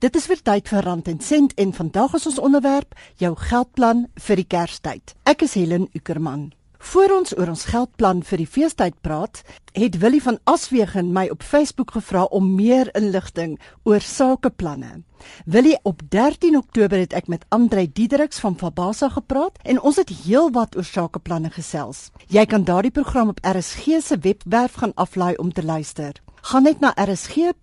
Dit is vir tyd vir rand en sent en vandag is ons onderwerp jou geldplan vir die Kerstyd. Ek is Helen Ukerman. Voor ons oor ons geldplan vir die feestyd praat, het Willie van Aswegen my op Facebook gevra om meer inligting oor sakeplanne. Willie, op 13 Oktober het ek met Andre Diedericks van Fabasa gepraat en ons het heelwat oor sakeplanne gesels. Jy kan daardie program op RSG se webwerf gaan aflaai om te luister. Gaan net na rsg.co.za,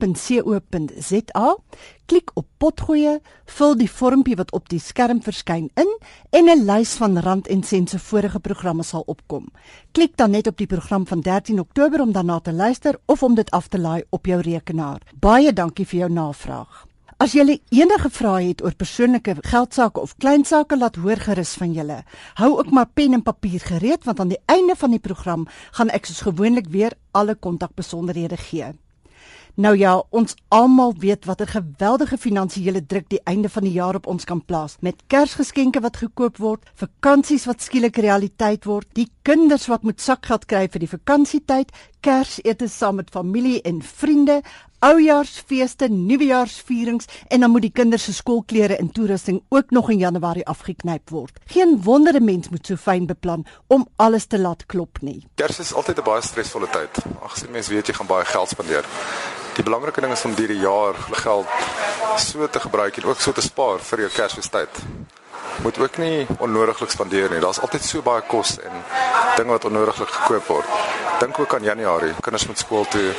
klik op potgoeie, vul die vormpie wat op die skerm verskyn in en 'n lys van rand en sent se vorige programme sal opkom. Klik dan net op die program van 13 Oktober om daarna te luister of om dit af te laai op jou rekenaar. Baie dankie vir jou navraag. As jy enige vrae het oor persoonlike geldsaake of klein sake, laat hoor gerus van julle. Hou ook maar pen en papier gereed want aan die einde van die program gaan ek soos gewoonlik weer alle kontakbesonderhede gee. Nou ja, ons almal weet watter geweldige finansiële druk die einde van die jaar op ons kan plaas met Kersgeskenke wat gekoop word, vakansies wat skielik realiteit word, die kinders wat moet sakgeld kry vir die vakansietyd, Kersete saam met familie en vriende, oujaarsfeeste, nuwejaarsvierings en dan moet die kinders se skoolklere en toerusting ook nog in Januarie afgeknyp word. Geen wonder 'n mens moet so fyn beplan om alles te laat klop nie. Kers is altyd 'n baie stresvolle tyd. Agsien mense weet jy gaan baie geld spandeer. Die belangrike ding is om hierdie jaar geld so te gebruik en ook so te spaar vir jou Kersfeestyd. Moet ook nie onnodiglik spandeer nie. Daar's altyd so baie kos en dinge wat onnodiglik gekoop word. Dink ook aan Januarie. Kinders moet skool toe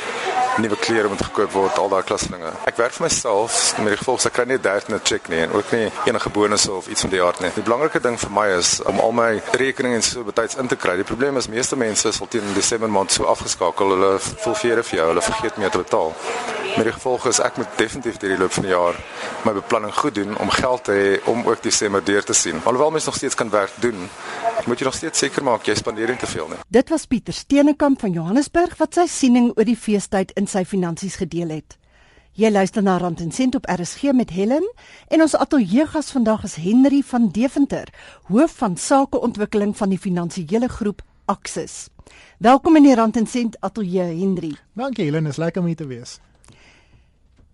nuwe klere moet gekoop word, al daai klassinge. Ek werk vir myself, met die gevolg ek kry nie 'n derde check nie en ook nie enige bonusse of iets van die aard nie. Die belangrike ding vir my is om al my rekeninge so betyds in te kry. Die probleem is meeste mense sal teen Desember maand so afgeskakel, hulle voel vir vir jou, hulle vergeet meer te betaal. Met die gevolg is ek moet definitief deur die loop van die jaar my beplanning goed doen om geld te hê om ook Desember deur te sien. Alhoewel mens nog steeds kan werk doen, moet jy nog steeds seker maak jy spandeer nie te veel nie. Dit was Pieter Steenekamp van Johannesburg wat sy siening oor die feestyd in sy finansies gedeel het. Jy luister na Rand en Sent op RSG met Helen en ons ateljeegas vandag is Henry van Deventer, hoof van sakeontwikkeling van die finansiële groep Axis. Welkom in die Rand en Sent ateljee Henry. Dankie Helen, is lekker om hier te wees.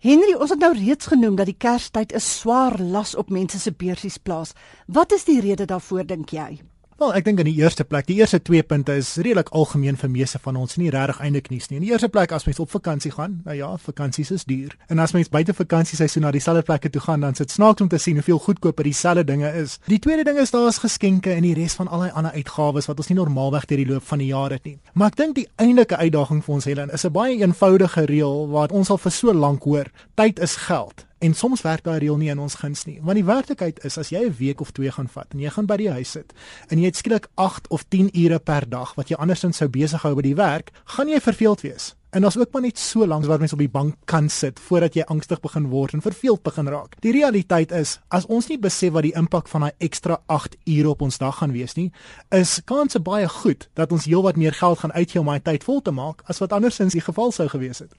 Henry, ons het nou reeds genoem dat die Kerstyd 'n swaar las op mense se beursies plaas. Wat is die rede daarvoor dink jy? Wel, ek dink in die eerste plek, die eerste twee punte is redelik algemeen vir meeste van ons, nie regtig eintlik nuus nie. In die eerste plek as mens op vakansie gaan, nou ja, vakansies is duur. En as mens buite vakansieseisoen na dieselfde plekke toe gaan, dan sit snaaks om te sien hoeveel goedkoper dieselfde dinge is. Die tweede ding is daar's geskenke en die res van al die ander uitgawes wat ons nie normaalweg deur die loop van die jaar het nie. Maar ek dink die eintlike uitdaging vir ons Helen is 'n baie eenvoudige reël wat ons al vir so lank hoor. Tyd is geld. En soms werk daai reël nie in ons guns nie. Want die werklikheid is as jy 'n week of 2 gaan vat en jy gaan by die huis sit en jy het skielik 8 of 10 ure per dag wat jy andersins sou besig hou by die werk, gaan jy verveeld wees. En daar's ook maar net so lank wat mense op die bank kan sit voordat jy angstig begin word en verveeld begin raak. Die realiteit is, as ons nie besef wat die impak van daai ekstra 8 ure op ons dag gaan wees nie, is kanse baie goed dat ons heelwat meer geld gaan uitgee om daai tyd vol te maak as wat andersins die geval sou gewees het.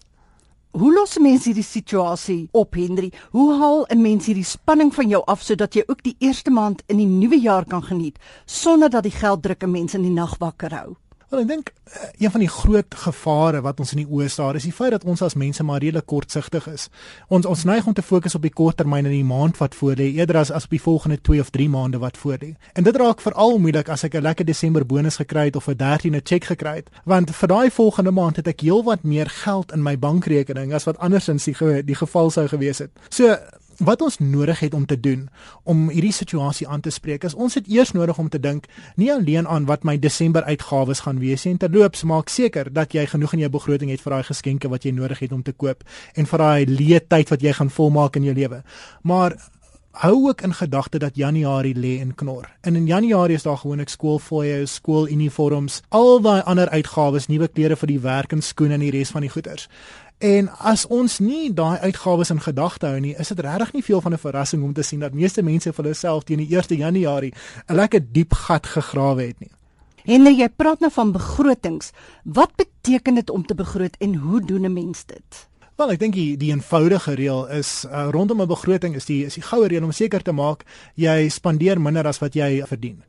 Hoe los mense hierdie situasie op, Henry? Hoe haal 'n mens hierdie spanning van jou af sodat jy ook die eerste maand in die nuwe jaar kan geniet sonder dat die gelddruk 'n mens in die nag wakker hou? Wel ek dink eh, een van die groot gevare wat ons in die oë staar is die feit dat ons as mense maar redelik kortsigtig is. Ons ons neig om te fokus op die korttermyn in die maand wat voor lê eerder as as op die volgende 2 of 3 maande wat voor lê. En dit raak veral moeilik as ek 'n lekker Desember bonus gekry het of 'n 13de cheque gekry het, want vir daai volgende maand het ek heelwat meer geld in my bankrekening as wat andersins die, die geval sou gewees het. So wat ons nodig het om te doen om hierdie situasie aan te spreek is ons het eers nodig om te dink nie alleen aan wat my Desember uitgawes gaan wees nie en terloops maak seker dat jy genoeg in jou begroting het vir daai geskenke wat jy nodig het om te koop en vir daai leë tyd wat jy gaan volmaak in jou lewe maar hou ook in gedagte dat Januarie lê in knor. En in Januarie is daar gewoonlik skoolfooie, skooluniforms, al daai ander uitgawes, nuwe klere vir die werk en skoene en die res van die goederes. En as ons nie daai uitgawes in gedagte hou nie, is dit regtig nie veel van 'n verrassing om te sien dat meeste mense vir hulself teen die 1 Januarie 'n lekker diep gat gegrawe het nie. En jy praat nou van begrotings. Wat beteken dit om te begroot en hoe doen 'n mens dit? Wel, ek dink die, die eenvoudige reël is uh, rondom 'n begroting is die is die goue reël om seker te maak jy spandeer minder as wat jy verdien.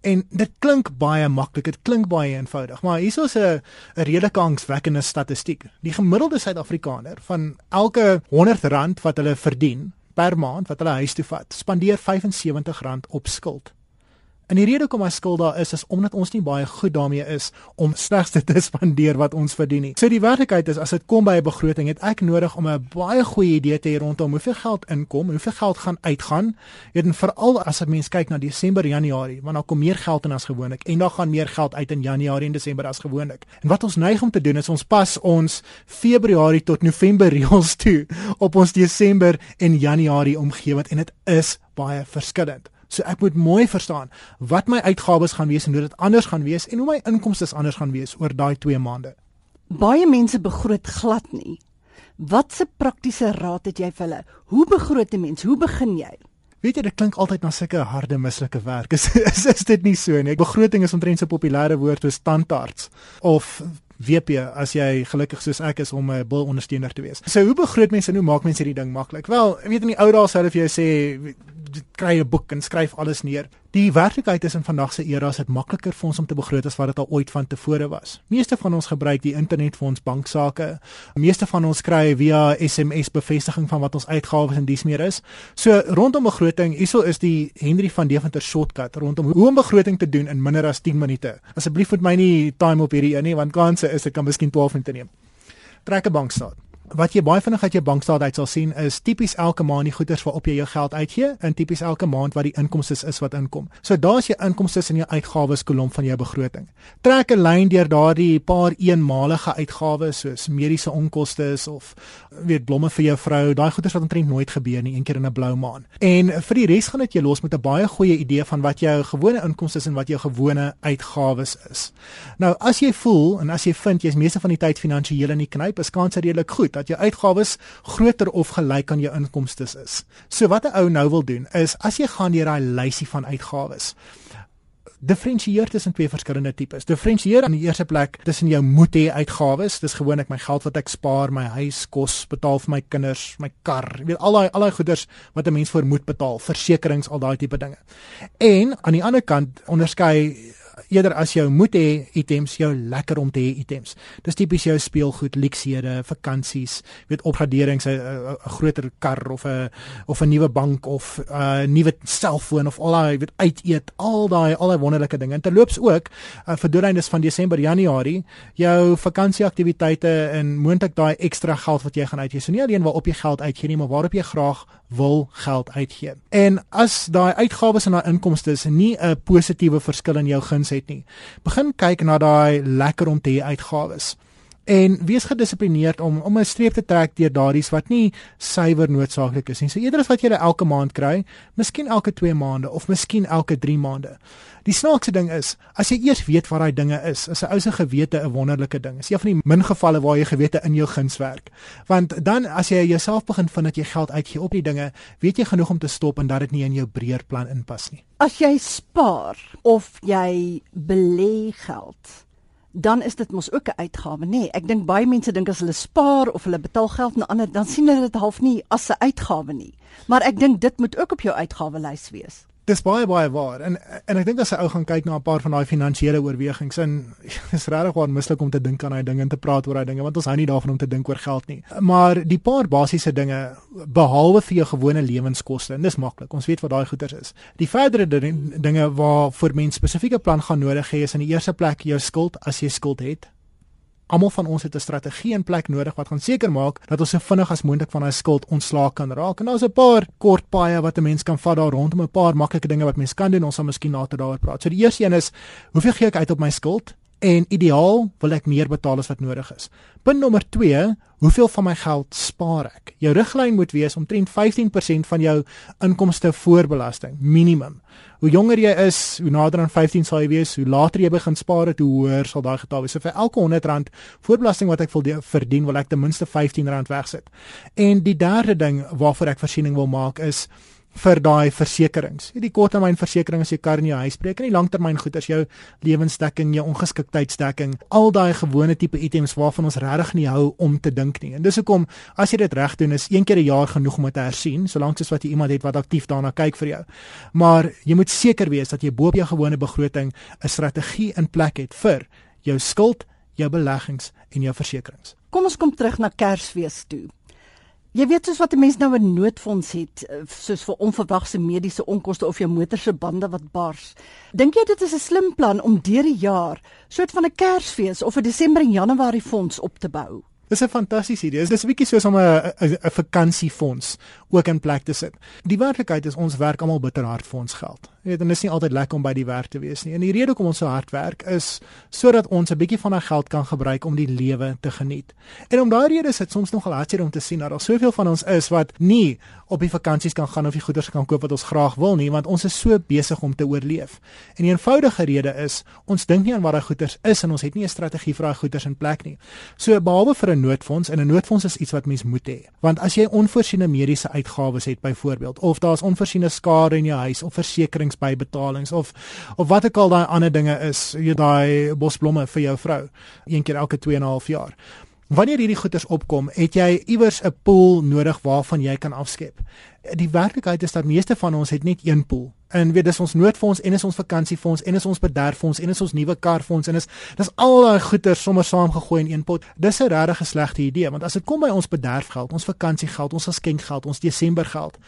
En dit klink baie maklik, dit klink baie eenvoudig, maar hier is 'n 'n redelike angswekkende statistiek. Die gemiddelde Suid-Afrikaner van elke R100 wat hulle verdien, per maand wat hulle huis toe vat, spandeer R75 op skuld. En die rede hoekom hy skuld daar is is omdat ons nie baie goed daarmee is om slegs te spandeer wat ons verdien nie. So die werklikheid is as dit kom by 'n begroting, het ek nodig om 'n baie goeie idee te hê rondom hoeveel geld inkom, hoeveel geld gaan uitgaan. Weet en veral as 'n mens kyk na Desember, Januarie, want daar kom meer geld in as gewoonlik en daar gaan meer geld uit in Januarie en Desember as gewoonlik. En wat ons neig om te doen is ons pas ons Februarie tot November reëls toe op ons Desember en Januarie omgewing en dit is baie verskillend. So ek moet mooi verstaan wat my uitgawes gaan wees en hoe dit anders gaan wees en hoe my inkomste anders gaan wees oor daai 2 maande. Baie mense begroot glad nie. Watse praktiese raad het jy vir hulle? Hoe begroot 'n mens? Hoe begin jy? Weet jy, dit klink altyd na sulke harde mislike werk. Is, is is dit nie so nie? Begroting is omtrent so 'n populêre woord soos tandarts of WP as jy gelukkig soos ek is om 'n bil ondersteuner te wees. So hoe begroot mense en hoe maak mense hierdie ding maklik? Wel, weet in die ou dae sou hulle vir jou sê kry 'n boek en skryf alles neer. Die werklikheid is in vandag se era is dit makliker vir ons om te begroot as wat dit al ooit van tevore was. Meeste van ons gebruik die internet vir ons banksaake. Meeste van ons kry via SMS bevestiging van wat ons uitgawes en dies meer is. So rondom begroting, hierso is die Henry van Deventer shortcut rondom hoe om begroting te doen in minder as 10 minute. Asseblief moet my nie time op hierdie een nie want kanse is dit kan miskien 12 minute neem. Trek 'n bankstaat wat jy baie vinnig uit jou bankstaat uit sal sien is tipies elke maand die goederes waarop jy jou geld uitgee en tipies elke maand wat die inkomste is wat inkom. So daar's jou inkomste en jou uitgawes kolom van jou begroting. Trek 'n lyn deur daardie paar eenmalige uitgawes soos mediese onkoste of weet blomme vir jou vrou, daai goederes wat omtrent nooit gebeur nie, een keer in 'n blou maan. En vir die res gaan dit jou los met 'n baie goeie idee van wat jou gewone inkomste en wat jou gewone uitgawes is. Nou as jy voel en as jy vind jy's meeste van die tyd finansiëel in die knyp, is kans redelik goed dat jou uitgawes groter of gelyk aan jou inkomste is. So wat 'n ou nou wil doen is as jy gaan deur daai lysie van uitgawes Diferensieer tussen twee verskillende tipes. Diferensieer aan die eerste plek tussen jou moet hê uitgawes, dis gewoonlik my geld wat ek spaar, my huis, kos, betaal vir my kinders, my kar, jy weet al daai al daai goederes wat 'n mens vir moet betaal, versekerings, al daai tipe dinge. En aan die ander kant onderskei eerder as jou moet hê items jou lekker om te hê items. Dis tipies jou speelgoed, luksehede, vakansies, weet opgraderings, 'n groter kar of 'n of 'n nuwe bank of 'n uh, nuwe selfoon of al daai weet uit eet, al daai al daai wonderlike dinge. En terloops ook uh, vir doeleindes van Desember, Januarie, jou vakansieaktiwiteite en moontlik daai ekstra geld wat jy gaan uitgee. So nie alleen waarop jy geld uitgee nie, maar waarop jy graag wil geld uitgee. En as daai uitgawes en daai inkomste nie 'n positiewe verskil in jou guns het nie, begin kyk na daai lekker om te hê uitgawes. En wees gedissiplineerd om om 'n streep te trek deur daardie wat nie suiwer noodsaaklik is nie. So eerder as wat jy elke maand kry, miskien elke 2 maande of miskien elke 3 maande. Die snaakse ding is, as jy eers weet wat daai dinge is, is 'n ou se gewete 'n wonderlike ding. Is een van die min gevalle waar jy gewete in jou guns werk. Want dan as jy jouself begin vind dat jy geld uitgee op die dinge, weet jy genoeg om te stop en dat dit nie in jou breër plan inpas nie. As jy spaar of jy belê geld, dan is dit mos ook 'n uitgawe, nê? Nee, ek dink baie mense dink as hulle spaar of hulle betaal geld aan ander, dan sien hulle dit half nie as 'n uitgawe nie. Maar ek dink dit moet ook op jou uitgawelys wees. Dis baie baie waar. En en ek dink as 'n ou gaan kyk na 'n paar van daai finansiële oorwegings en is regtig waar mislik om te dink aan daai dinge en te praat oor daai dinge want ons hou nie daarvan om te dink oor geld nie. Maar die paar basiese dinge behalwe vir jou gewone lewenskoste en dis maklik. Ons weet wat daai goeders is. Die verdere dinge waar vir mense spesifieke plan gaan nodig hê is in die eerste plek jou skuld as jy skuld het. Almal van ons het 'n strategie in plek nodig wat gaan seker maak dat ons so vinnig as moontlik van daai skuld ontslae kan raak. En daar's 'n paar kort paaie wat 'n mens kan vat daar rondom 'n paar maklike dinge wat mens kan doen. Ons sal miskien later daaroor praat. So die eerste een is, hoeveel gee ek uit op my skuld? En ideaal wil ek meer betaal as wat nodig is. Punt nommer 2, hoeveel van my geld spaar ek? Jou riglyn moet wees omtrent 15% van jou inkomste voor belasting, minimum. Hoe jonger jy is, hoe nader aan 15 sal jy wees, hoe later jy begin spaar, het, hoe hoër sal daai getal wees. So vir elke R100 voor belasting wat ek wil verdien, wil ek ten minste R15 wegsit. En die derde ding waarvoor ek voorsiening wil maak is vir daai versekerings. Die korttermynversekering as jy kar in jou huis breek en die langtermyn goed as jou lewensdekking, jou ongeskiktheidsdekking, al daai gewone tipe items waarvan ons regtig nie hou om te dink nie. En dis hoekom as jy dit reg doen is een keer 'n jaar genoeg om dit te hersien, solank soos wat jy iemand het wat aktief daarna kyk vir jou. Maar jy moet seker wees dat jy bo op jou gewone begroting 'n strategie in plek het vir jou skuld, jou beleggings en jou versekerings. Kom ons kom terug na Kersfees toe. Jy weet soos wat 'n mens nou 'n noodfonds het, eh, soos vir onverwagse mediese onkoste of jou motor se bande wat bars. Dink jy dit is 'n slim plan om deur die jaar soort van 'n Kersfees of 'n Desember en Januarie fonds op te bou? Dis 'n fantastiese idee. Dis 'n bietjie soos om 'n 'n vakansiefonds ook in plek te sit. Die werklikheid is ons werk almal bitter hard vir ons geld. Jy weet, en dit is nie altyd lekker om by die werk te wees nie. En die rede hoekom ons so hard werk is sodat ons 'n bietjie van ons geld kan gebruik om die lewe te geniet. En om daai rede is dit soms nogal hartseer om te sien dat daar soveel van ons is wat nie op die vakansies kan gaan of die goederes kan koop wat ons graag wil nie, want ons is so besig om te oorleef. En die eenvoudige rede is ons dink nie aan wat daai goederes is en ons het nie 'n strategie vir daai goederes in plek nie. So behalwe vir 'n noodfonds en 'n noodfonds is iets wat mens moet hê. Want as jy onvoorsiene mediese uitgawes het byvoorbeeld of daar's onvoorsiene skade in jou huis of versekeringsbybetalings of of wat ook al daai ander dinge is, jy daai bosblomme vir jou vrou een keer elke 2 en 'n half jaar. Wanneer hierdie goeders opkom, het jy iewers 'n pool nodig waarvan jy kan afskep. Die werklikheid is dat meeste van ons het net een pool. En weet dis ons noodfonds en is ons vakansiefonds en is ons bederffonds en is ons nuwe karfonds en is dis al daai goeders sommer saamgegooi in een pot. Dis 'n regtig slegte idee want as dit kom by ons bederfgeld, ons vakansiegeld, ons geskenkgeld, ons Desembergeld,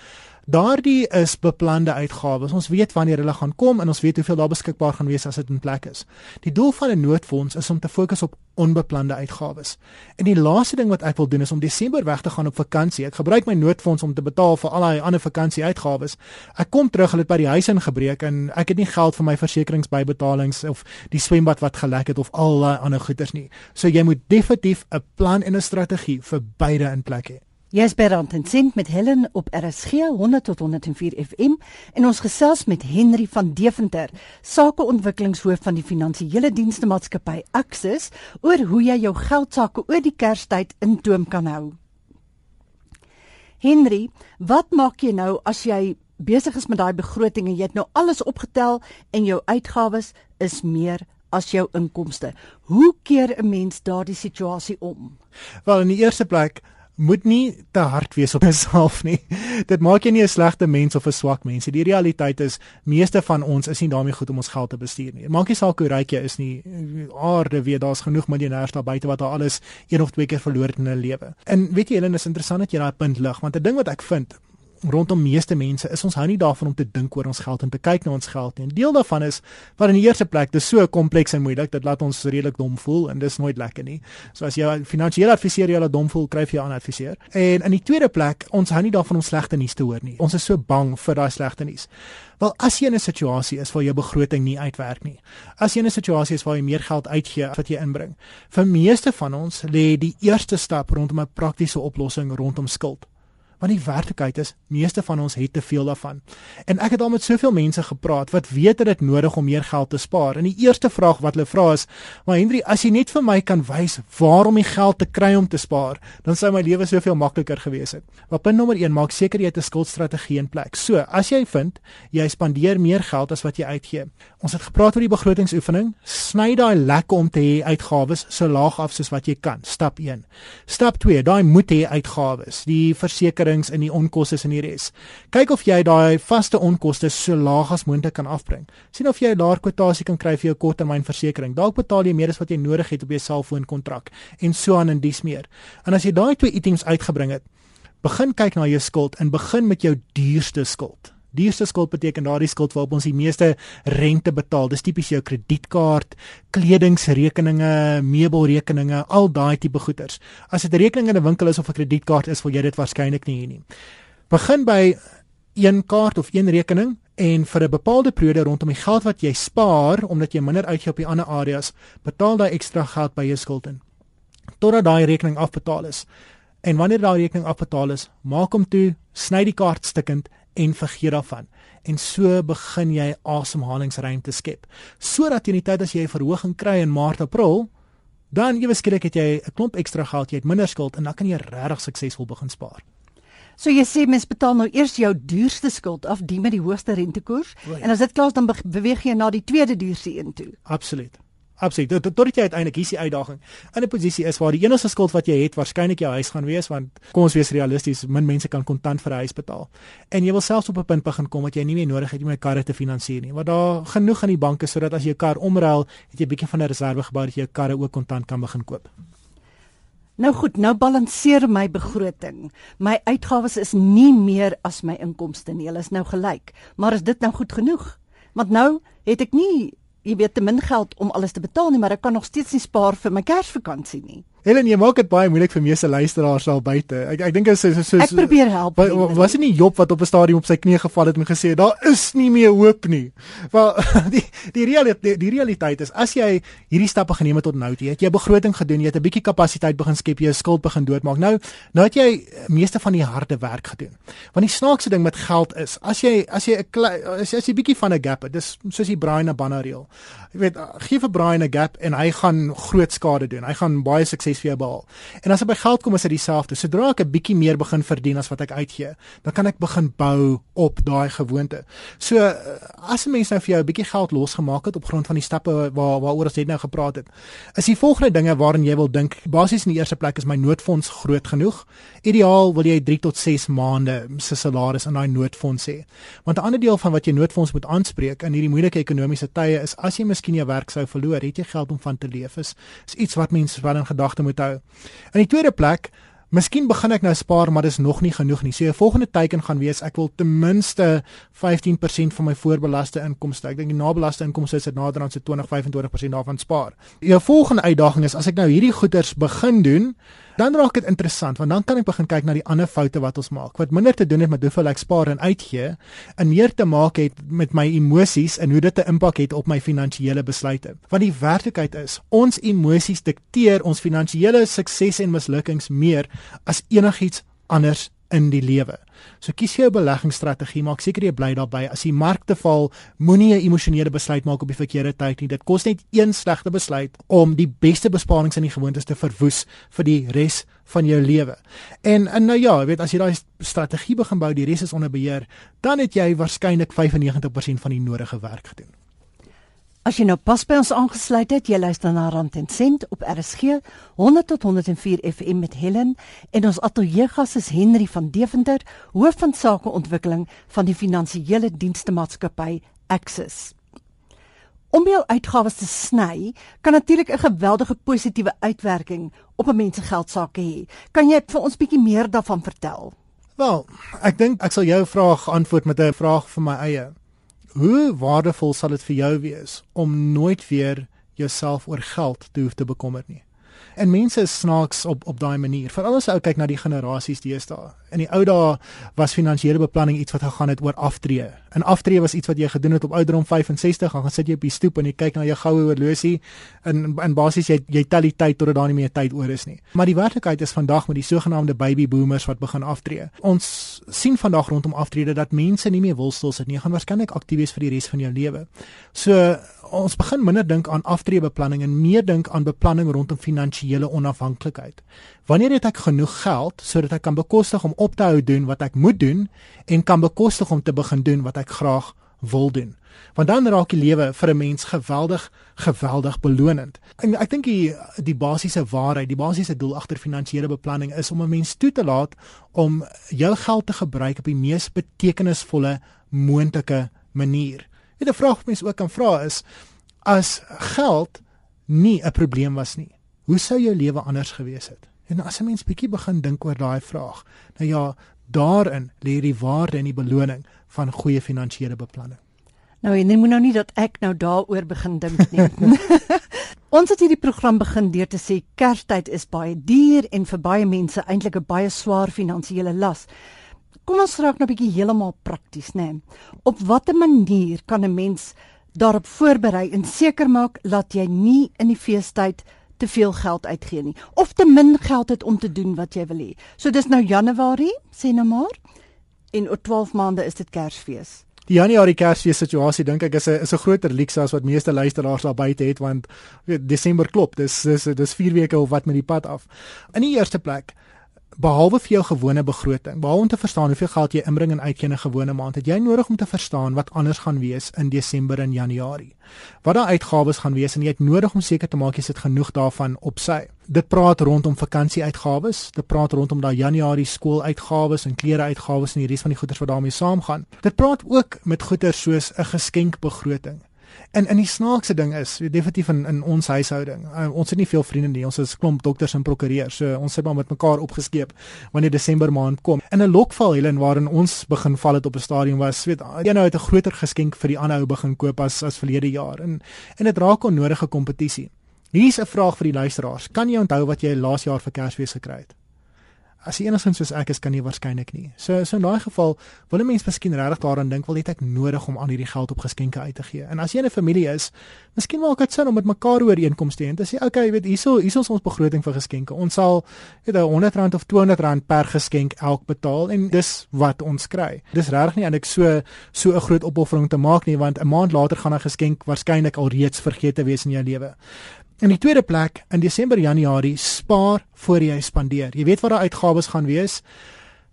Daardie is beplande uitgawes. Ons weet wanneer hulle gaan kom en ons weet hoeveel daar beskikbaar gaan wees as dit in plek is. Die doel van 'n noodfonds is om te fokus op onbeplande uitgawes. En die laaste ding wat ek wil doen is om Desember weg te gaan op vakansie. Ek gebruik my noodfonds om te betaal vir al daai ander vakansieuitgawes. Ek kom terug, hulle het by die huis ingebreek en ek het nie geld vir my versekeringsbybetalings of die swembad wat gelek het of al daai ander goederes nie. So jy moet definitief 'n plan en 'n strategie vir beide in plek hê. Jy's by Rand en Sint met Helen op RSG 100 tot 104 FM en ons gesels met Henry van Deventer, sakeontwikkelingshoof van die finansiële dienste maatskappy Axis, oor hoe jy jou geld sake oor die Kerstyd in toom kan hou. Henry, wat maak jy nou as jy besig is met daai begroting en jy het nou alles opgetel en jou uitgawes is meer as jou inkomste? Hoe keer 'n mens daardie situasie om? Wel, in die eerste plek moet nie te hard wees op jouself nie. Dit maak jou nie 'n slegte mens of 'n swak mens. Die realiteit is meeste van ons is nie daarmee goed om ons geld te bestuur nie. Maak nie saak hoe ryk jy is nie. Aarde weet daar's genoeg miljonêers daar buite wat al alles een of twee keer verloor het in hulle lewe. En weet jy Helen, is interessant dat jy daai punt lig want 'n ding wat ek vind rondom meeste mense is ons hou nie daarvan om te dink oor ons geld en te kyk na ons geld nie. 'n Deel daarvan is wat in die eerste plek dis so kompleks en moeilik, dit laat ons redelik dom voel en dis nooit lekker nie. So as jy finansiële adviseur jy laat dom voel, kry jy 'n adviseur. En in die tweede plek, ons hou nie daarvan om slegte nuus te hoor nie. Ons is so bang vir daai slegte nuus. Wel, as jy in 'n situasie is waar jou begroting nie uitwerk nie. As jy in 'n situasie is waar jy meer geld uitgee as wat jy inbring. Vir meeste van ons lê die eerste stap rondom 'n praktiese oplossing rondom skuld want die werklikheid is meeste van ons het te veel daarvan. En ek het al met soveel mense gepraat wat weet dit is nodig om meer geld te spaar. En die eerste vraag wat hulle vra is: "Maar Henry, as jy net vir my kan wys waar om die geld te kry om te spaar, dan sou my lewe soveel makliker gewees het." Maar punt nommer 1, maak seker jy het 'n skuldstrategie in plek. So, as jy vind jy spandeer meer geld as wat jy uitgee. Ons het gepraat oor die begrotingsoefening. Sny daai lek om te hê uitgawes so laag af soos wat jy kan. Stap 1. Stap 2, daai moet hê uitgawes. Die verseker versekeringe en die onkoste in die res. Kyk of jy daai vaste onkoste so laag as moontlik kan afbring. sien of jy 'n laer kwotasie kan kry vir jou korttermynversekering. Dalk betaal jy meer as wat jy nodig het op jou selfoonkontrak en so aan en dis meer. En as jy daai twee items uitgebring het, begin kyk na jou skuld en begin met jou duurste skuld. Duurste skuld beteken daardie skuld waarop ons die meeste rente betaal. Dis tipies jou kredietkaart, kledingsrekeninge, meubelrekeninge, al daai tipe goederes. As dit 'n rekening in 'n winkel is of 'n kredietkaart is, wil jy dit waarskynlik nie hê nie. Begin by een kaart of een rekening en vir 'n bepaalde periode rondom die geld wat jy spaar omdat jy minder uitgee op die ander areas, betaal daai ekstra geld by jou skuld in. Totdat daai rekening afbetaal is. En wanneer daai rekening afbetaal is, maak hom toe, sny die kaart stukkend en vergeet daarvan. En so begin jy asemhalingsruimte skep. Sodat teen die tyd as jy 'n verhoging kry in Maart, April, dan ewe skielik het jy 'n klomp ekstra geld, jy het minder skuld en dan kan jy regtig suksesvol begin spaar. So jy sê mens betaal nou eers jou duurste skuld af, die met die hoogste rentekoers, oh ja. en as dit klaar is dan beweeg jy na die tweede duurste een toe. Absoluut. Absoluut. Tot tot jy uiteindelik hier is die uitdaging. In 'n posisie is waar die enigste skuld wat jy het waarskynlik jou huis gaan wees want kom ons wees realisties, min mense kan kontant vir 'n huis betaal. En jy wil selfs op 'n punt begin kom wat jy nie meer nodig het om jou kar te finansier nie. Want daar genoeg aan die banke sodat as jy jou kar omruil, het jy 'n bietjie van 'n reserve gebou dat jy jou kar ook kontant kan begin koop. Nou goed, nou balanseer my begroting. My uitgawes is nie meer as my inkomste nie. Hulle is nou gelyk. Maar is dit nou goed genoeg? Want nou het ek nie, jy weet, te min geld om alles te betaal nie, maar ek kan nog steeds nie spaar vir my Kersvakansie nie. Helen, jy maak dit baie moeilik vir meeste luisteraars al buite. Ek ek dink is so so Ek probeer help. wa- wa- Was dit nie Job wat op 'n stadium op sy knie geval het en gesê daar is nie meer hoop nie. Wel die die realiteit die, die realiteit is as jy hierdie stappe geneem het tot nou toe, jy het jou begroting gedoen, jy het 'n bietjie kapasiteit begin skep, jy jou skuld begin doodmaak. Nou nou het jy meeste van die harde werk gedoen. Want die snaakse ding met geld is, as jy as jy 'n as jy as jy bietjie van 'n gap het, dis soos die Brian Abana reël. Jy weet, gee vir Brian 'n gap en hy gaan groot skade doen. Hy gaan baie sukses vir jou behaal. En as dit by geld kom is dit dieselfde. Sodra ek 'n bietjie meer begin verdien as wat ek uitgee, dan kan ek begin bou op daai gewoonte. So eh, as 'n mens nou vir jou 'n bietjie geld losgemaak het op grond van die stappe waar waaroor ons net nou gepraat het, is die volgende dinge waarin jy wil dink. Basies in die eerste plek is my noodfonds groot genoeg. Ideaal wil jy 3 tot 6 maande se salaris in daai noodfonds hê. Want 'n ander deel van wat jy noodfonds moet aanspreek in hierdie moeilike ekonomiese tye is as jy miskien jou werk sou verloor, het jy geld om van te leef. Is, is iets wat mense wel in gedagte moet hou. In die tweede plek Miskien begin ek nou spaar, maar dis nog nie genoeg nie. So 'n volgende teiken gaan wees ek wil ten minste 15% van my voorbelaste inkomste. Ek dink die nabelaste inkomste is dit nader aan so 20-25% daarvan spaar. Jou volgende uitdaging is as ek nou hierdie goeders begin doen, dan raak dit interessant want dan kan ek begin kyk na die ander foute wat ons maak. Wat minder te doen het met hoeveel ek spaar en uitgee en meer te maak het met my emosies en hoe dit 'n impak het op my finansiële besluite. Want die werklikheid is, ons emosies dikteer ons finansiële sukses en mislukkings meer as enigiets anders in die lewe. So kies jou beleggingsstrategie, maak seker jy bly daarbey. As die markte val, moenie 'n emosionele besluit maak op die verkeerde tyd nie. Dit kos net een slegte besluit om die beste besparings in die gewoontes te verwoes vir die res van jou lewe. En en nou ja, jy weet as jy daai strategie begin bou, die res is onder beheer, dan het jy waarskynlik 95% van die nodige werk gedoen. As jy nou pas by ons aangesluit het, jy luister na Rand en Sent op RSG 100 tot 104 FM met Helen en ons ateljeegas is Henry van Deventer, hoof van sakeontwikkeling van die finansiële dienste maatskappy Axis. Om jou uitgawes te sny, kan natuurlik 'n geweldige positiewe uitwerking op 'n mens se geldsaake hê. Kan jy vir ons bietjie meer daarvan vertel? Wel, ek dink ek sal jou vraag antwoord met 'n vraag vir my eie. Hoe waardevol sal dit vir jou wees om nooit weer jouself oor geld te hoef te bekommer nie? En mense is snaaks op op daai manier. Veral as jy kyk na die generasies deesdae. In die ou dae was finansiële beplanning iets wat gegaan het oor aftree. En aftree was iets wat jy gedoen het op ouderdom 65, dan gaan sit jy op die stoep en jy kyk na jou goue horlosie en en basies jy jy tel die tyd totdat daar nie meer tyd oor is nie. Maar die werklikheid is vandag met die sogenaamde baby boomers wat begin aftree. Ons sien vandag rondom aftrede dat mense nie meer wil stil sit nie, gaan waarskynlik aktief wees vir die res van jou lewe. So ons begin minder dink aan aftreebeplanning en meer dink aan beplanning rondom finansiële onafhanklikheid. Wanneer het ek genoeg geld sodat ek kan bekostig om op te hou doen wat ek moet doen en kan bekostig om te begin doen wat ek graag wil doen? Want dan raak die lewe vir 'n mens geweldig geweldig belonend. En ek dink die die basiese waarheid, die basiese doel agter finansiële beplanning is om 'n mens toe te laat om jou geld te gebruik op die mees betekenisvolle moontlike manier. Weet 'n vraag wat mense ook kan vra is as geld nie 'n probleem was nie, hoe sou jou lewe anders gewees het? En as 'n mens bietjie begin dink oor daai vraag, nou ja, daarin lê die waarde en die beloning van goeie finansiële beplanning. Nou en jy moet nou nie dat ek nou daaroor begin dink nie. Ons het hierdie program begin deur te sê Kerstyd is baie duur en vir baie mense eintlik 'n baie swaar finansiële las. Kom ons raak nou 'n bietjie heeltemal prakties, né? Op watter manier kan 'n mens daarop voorberei en seker maak dat jy nie in die feestyd te veel geld uitgee nie of te min geld het om te doen wat jy wil hê. So dis nou Januarie, sê nou maar. En oor 12 maande is dit Kersfees. Die Januarie Kersfees situasie dink ek is 'n is 'n groter luukse as wat meeste luisteraars daar buite het want Desember klop. Dis dis dis 4 weke of wat met die pad af. In die eerste plek behalwe vir jou gewone begroting, behalwe om te verstaan hoeveel geld jy inbring en uitgee in 'n gewone maand, het jy nodig om te verstaan wat anders gaan wees in Desember en Januarie. Wat daar uitgawes gaan wees en jy het nodig om seker te maak jy sit genoeg daarvan op sy. Dit praat rondom vakansieuitgawes, dit praat rondom daai Januarie skooluitgawes en klere-uitgawes en die res van die goederes wat daarmee saamgaan. Dit praat ook met goeder soos 'n geskenkbegroting. En in die snaakse ding is, definitief in in ons huishouding, uh, ons het nie veel vriende nie. Ons is klomp dokters en prokureurs. So ons sit maar met mekaar opgeskeep wanneer Desember maand kom. In 'n lokval Helen waarin ons begin val het op 'n stadium was, weet jy nou het 'n groter geskenk vir die ander ou begin koop as as verlede jaar. En en dit raak onnodige kompetisie. Hier's 'n vraag vir die luisteraars. Kan jy onthou wat jy laas jaar vir Kersfees gekry het? As jy enigsins soos ek is kan jy waarskynlik nie. So so in daai geval wil 'n mens miskien regtig daaraan dink, wil dit ek nodig om aan hierdie geld op geskenke uit te gee. En as jy 'n familie is, miskien maak dit sin om met mekaar ooreenkomste te en te sê, okay, weet hierso hierso is ons begroting vir geskenke. Ons sal weet 'n R100 of R200 per geskenk elk betaal en dis wat ons kry. Dis regtig nie eintlik so so 'n groot opoffering te maak nie want 'n maand later gaan 'n geskenk waarskynlik al reeds vergeet wees in jou lewe. In die tweede plek, in Desember Januarie, spaar voor jy spandeer. Jy weet wat daai uitgawes gaan wees.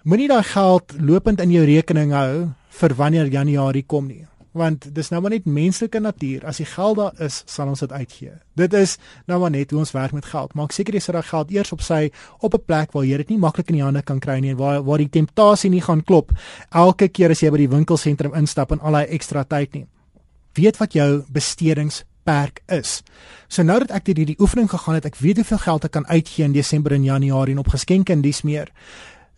Moenie daai geld lopend in jou rekening hou vir wanneer Januarie kom nie, want dis nou maar net menslike natuur. As die geld daar is, sal ons dit uitgee. Dit is nou maar net hoe ons werk met geld. Maak seker jy sit daai geld eers op sy op 'n plek waar jy dit nie maklik in die hande kan kry nie, waar waar die temptasie nie gaan klop elke keer as jy by die winkelsentrum instap en al daai ekstra tyd nie. Weet wat jou bestedings beperk is. So nou dat ek deur hierdie oefening gegaan het, ek weet hoeveel geld ek kan uitgee in Desember en Januarie en op geskenke en dis meer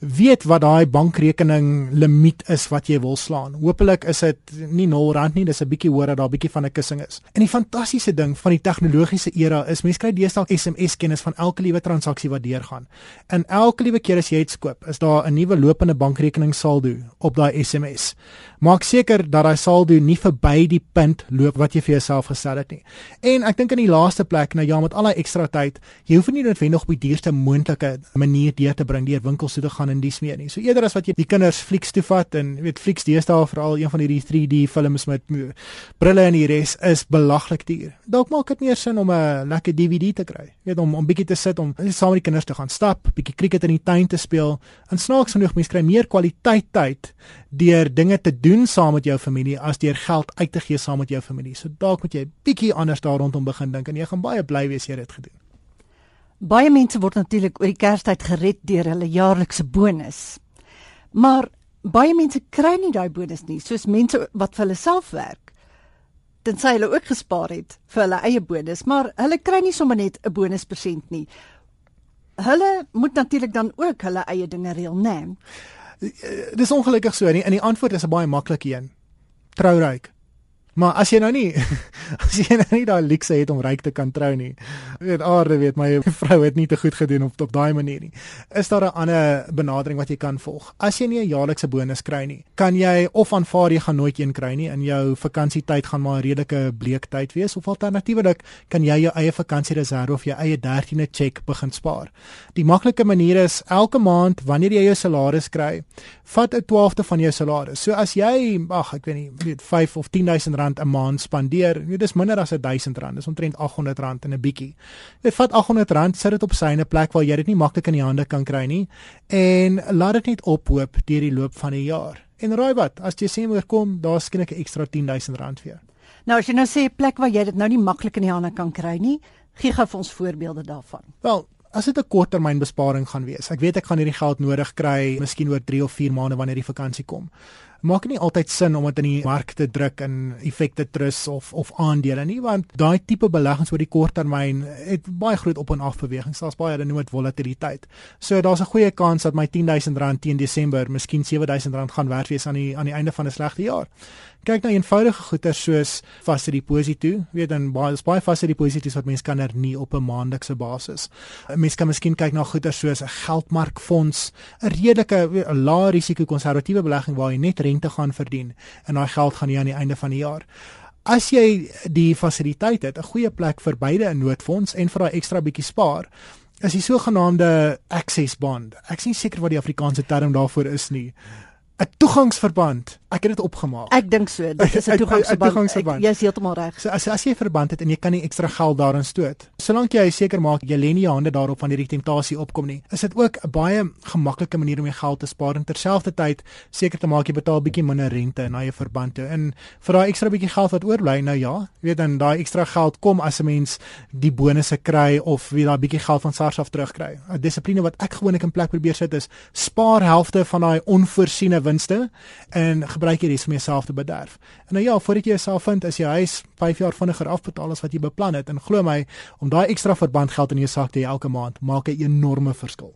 weet wat daai bankrekening limiet is wat jy wil slaan. Hoopelik is dit nie 0 rand nie, dis 'n bietjie hoër dat daar 'n bietjie van 'n kussing is. En die fantastiese ding van die tegnologiese era is mense kry deesdae SMS kennis van elke liewe transaksie wat deurgaan. En elke liewe keer as jy iets koop, is daar 'n nuwe lopende bankrekening saldo op daai SMS. Maak seker dat daai saldo nie verby die punt loop wat jy vir jouself gestel het nie. En ek dink in die laaste plek, nou ja, met al daai ekstra tyd, jy hoef nie noodwendig op die duurste moontlike manier deur te bring deur winkels toe te gaan en dis meer nie. So eerder as wat jy die kinders flieks toe vat en weet flieks deesdae veral een van hierdie 3D films met brille en die res is belaglik duur. Dalk maak dit meer sin om 'n lekker DVD te kry. Weet om om bietjie te sit om saam met die kinders te gaan stap, bietjie cricket in die tuin te speel. En snaaks genoeg mense kry meer kwaliteit tyd deur dinge te doen saam met jou familie as deur geld uit te gee saam met jou familie. So dalk moet jy bietjie anders daar rondom begin dink en jy gaan baie bly wees jy het dit gedoen. Baie mense word natuurlik oor die Kerstyd gered deur hulle jaarlikse bonus. Maar baie mense kry nie daai bonus nie, soos mense wat vir hulle self werk. Tensy hulle ook gespaar het vir hulle eie bonus, maar hulle kry nie sommer net 'n bonuspersent nie. Hulle moet natuurlik dan ook hulle eie dinge reël, né? Dis ongelukkig so nie. In die antwoord is 'n baie maklike een. Trouryk. Maar as jy nou nie as jy nou nie daai luxe het om ryk te kan trou nie. Weet aarde weet my vrou het nie te goed gedoen op op daai manier nie. Is daar 'n ander benadering wat jy kan volg? As jy nie 'n jaarlikse bonus kry nie, kan jy of aanvaar jy gaan nooit een kry nie in jou vakansietyd gaan maar 'n redelike bleek tyd wees of alternatiefelik kan jy jou eie vakansiereserve of jou eie 13de cheque begin spaar. Die maklike manier is elke maand wanneer jy jou salaris kry, vat 'n 12de van jou salaris. So as jy ag ek weet nie, weet 5 of 10000 rand 'n maand spandeer, jy dis minder as 1000 rand, dis omtrent 800 rand en 'n bietjie. Jy vat 800 rand, sit dit op syne plek waar jy dit nie maklik in die hande kan kry nie en laat dit net ophoop deur die loop van die jaar. En raai wat, as Desember kom, daar's skielik 'n ekstra 10000 rand vir jou. Nou as jy nou sê 'n plek waar jy dit nou nie maklik in die hande kan kry nie, gee gou vir ons voorbeelde daarvan. Wel, as dit 'n korttermynbesparing gaan wees. Ek weet ek gaan hierdie geld nodig kry, miskien oor 3 of 4 maande wanneer die vakansie kom maak nie altyd sin om dit in die mark te druk in effekte trusts of of aandele nie want daai tipe beleggings oor die kort termyn het baie groot op en af bewegings. Daar's baie hulle noem dit volatiliteit. So daar's 'n goeie kans dat my R10000 teen Desember miskien R7000 gaan werd wees aan die aan die einde van 'n slegte jaar kyk na eenvoudige goeder soos vaste deposito weet dan baie baie vaste deposito's wat mense kan hernie op 'n maandelikse basis mense kan miskien kyk na goeder soos 'n geldmarkfonds 'n redelike 'n lae risiko konservatiewe belegging waar jy net rente gaan verdien en daai geld gaan jy aan die einde van die jaar. As jy die fasiliteit het, 'n goeie plek vir beide 'n noodfonds en vir daai ekstra bietjie spaar, is die sogenaamde access bond. Ek is nie seker wat die Afrikaanse term daarvoor is nie. 'n Toegangsverband Ek het dit opgemaak. Ek dink so, dit is 'n toegangsverband. Jy is heeltemal reg. So as as jy verband het en jy kan nie ekstra geld daarin stoot. Solank jy seker maak jy lê nie jou hande daarop wanneer die temptasie opkom nie. Is dit ook 'n baie gemaklike manier om jou geld te spaar en terselfdertyd seker te maak jy betaal bietjie minder rente na jou verband toe. En vir daai ekstra bietjie geld wat oorbly, nou ja, weet dan daai ekstra geld kom as 'n mens die bonusse kry of wie daai bietjie geld van SARS af terugkry. 'n Dissipline wat ek gewoonlik in plek probeer sit is spaar helfte van daai onvoorsiene winste en gebruik jy res om jouself te bederf. En nou ja, voordat jy jouself vind, is jou huis 5 jaar vinniger afbetaal as wat jy beplan het en glo my, om daai ekstra verbandgeld in jou sak te hê elke maand maak 'n enorme verskil.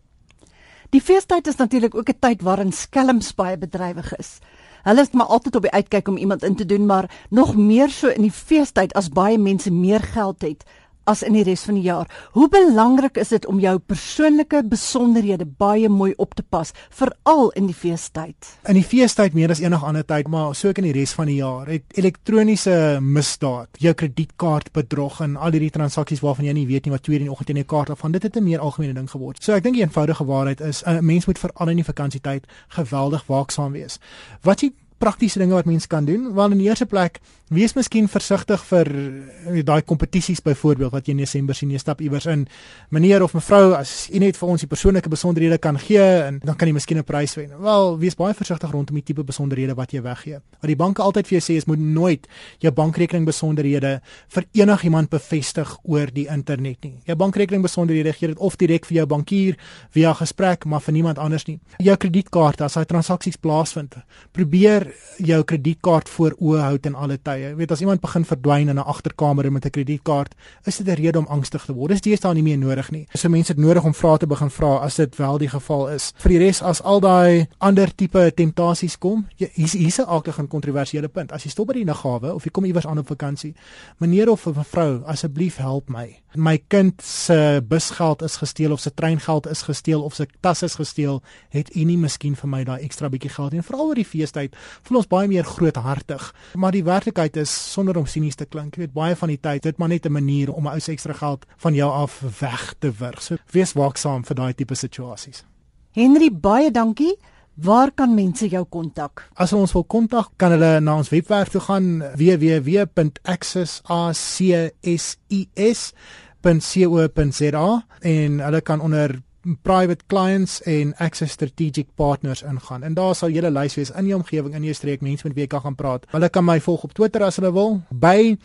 Die feestyd is natuurlik ook 'n tyd waarin skelms baie bedrywig is. Hulle is maar altyd op die uitkyk om iemand in te doen, maar nog meer so in die feestyd as baie mense meer geld het as in die res van die jaar. Hoe belangrik is dit om jou persoonlike besonderhede baie mooi op te pas, veral in die feestyd? In die feestyd meer as enige ander tyd, maar so ook in die res van die jaar, het elektroniese misdaad, jou kredietkaart bedrog en al hierdie transaksies waarvan jy nie weet nie wat twee in die oggend in jou kaart af van dit het 'n meer algemene ding geword. So ek dink die eenvoudige waarheid is 'n mens moet veral in die vakansietyd geweldig waaksaam wees. Wat jy praktiese dinge wat mens kan doen? Wel in die eerste plek, wees miskien versigtig vir uh, daai kompetisies byvoorbeeld wat jy in Desember sien jy stap iewers in. Meneer of mevrou, as u net vir ons die persoonlike besonderhede kan gee en dan kan jy miskien 'n prys wen. Wel, wees baie versigtig rondom die tipe besonderhede wat jy weggee. Wat die banke altyd vir jou sê is moet nooit jou bankrekening besonderhede vir enigiemand bevestig oor die internet nie. Jou bankrekening besonderhede gee dit of direk vir jou bankier via gesprek, maar vir niemand anders nie. Jou kredietkaart as hy transaksies plaasvind, probeer jou kredietkaart voor oë hou ten alle tye. Jy weet as iemand begin verdwyn in 'n agterkamer met 'n kredietkaart, is dit 'n rede om angstig te word. Dis deesdae nie meer nodig nie. So mense het nodig om vrae te begin vra as dit wel die geval is. Vir die res as al daai ander tipe temptasies kom, hier's hier's 'n aardige en kontroversiële punt. As jy stop by die lughawe of jy kom iewers aan op vakansie, meneer of mevrou, asseblief help my. My kind se busgeld is gesteel of sy treingeld is gesteel of sy tas is gesteel, het u nie miskien vir my daai ekstra bietjie geld nie? Veral oor die feestyd voel ons baie meer groothartig. Maar die werklikheid is sonder om sinies te klink, jy weet baie van die tyd dit maar net 'n manier om 'n ou se ekstra geld van jou af weg te wurg. So wees waaksaam vir daai tipe situasies. Henry, baie dankie. Waar kan mense jou kontak? As hulle ons wil kontak, kan hulle na ons webwerf toe gaan www.accessacces.co.za en hulle kan onder private clients en access strategic partners ingaan. En daar sal julle lys wees in die omgewing in jou streek mense met wie jy kan gaan praat. Hulle kan my volg op Twitter as hulle wil by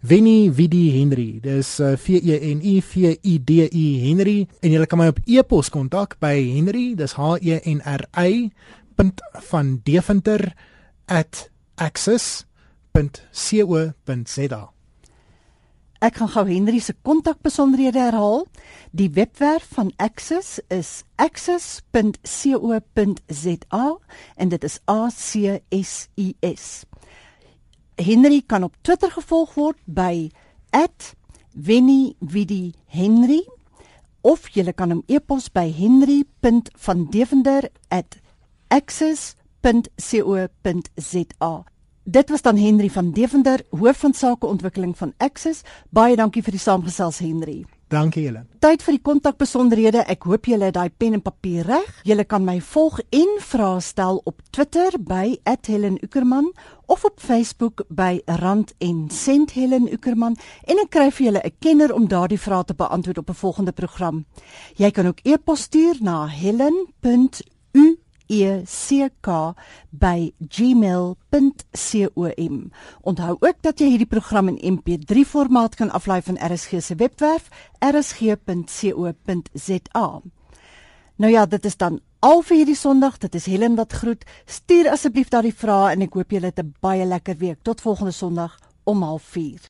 Winnie Vidi Henry. Dis uh, V E N I V I D I Henry en jy kan my op e-pos kontak by Henry, dis H E N R Y van Deventer @access.co.za. Ek gaan gou Henry se kontakbesonderhede herhaal. Die webwerf van Access is access.co.za en dit is A C S I S. Henry kan op Twitter gevolg word by @wennywidihenry of jy kan hom e-pos by henry.vandevender@access.co.za. Dit was dan Henry van Devender, hoof van sakeontwikkeling van Access. Baie dankie vir die saamgesels Henry. Dankie julle. Tyd vir die kontakbesonderhede. Ek hoop julle het daai pen en papier reg. Julle kan my volg en vrae stel op Twitter by @HelenUckerman of op Facebook by Rand en Sent Helen Uckerman en ek kry vir julle 'n kenner om daardie vrae te beantwoord op 'n volgende program. Jy kan ook e-pos stuur na helen.u @gmail.com. Onthou ook dat jy hierdie program in MP3 formaat kan aflaai van RSG se webwerf rsg.co.za. Nou ja, dit is dan al vir hierdie Sondag. Dit is Helen wat groet. Stuur asseblief daardie vrae en ek hoop julle het 'n baie lekker week. Tot volgende Sondag om 04:30.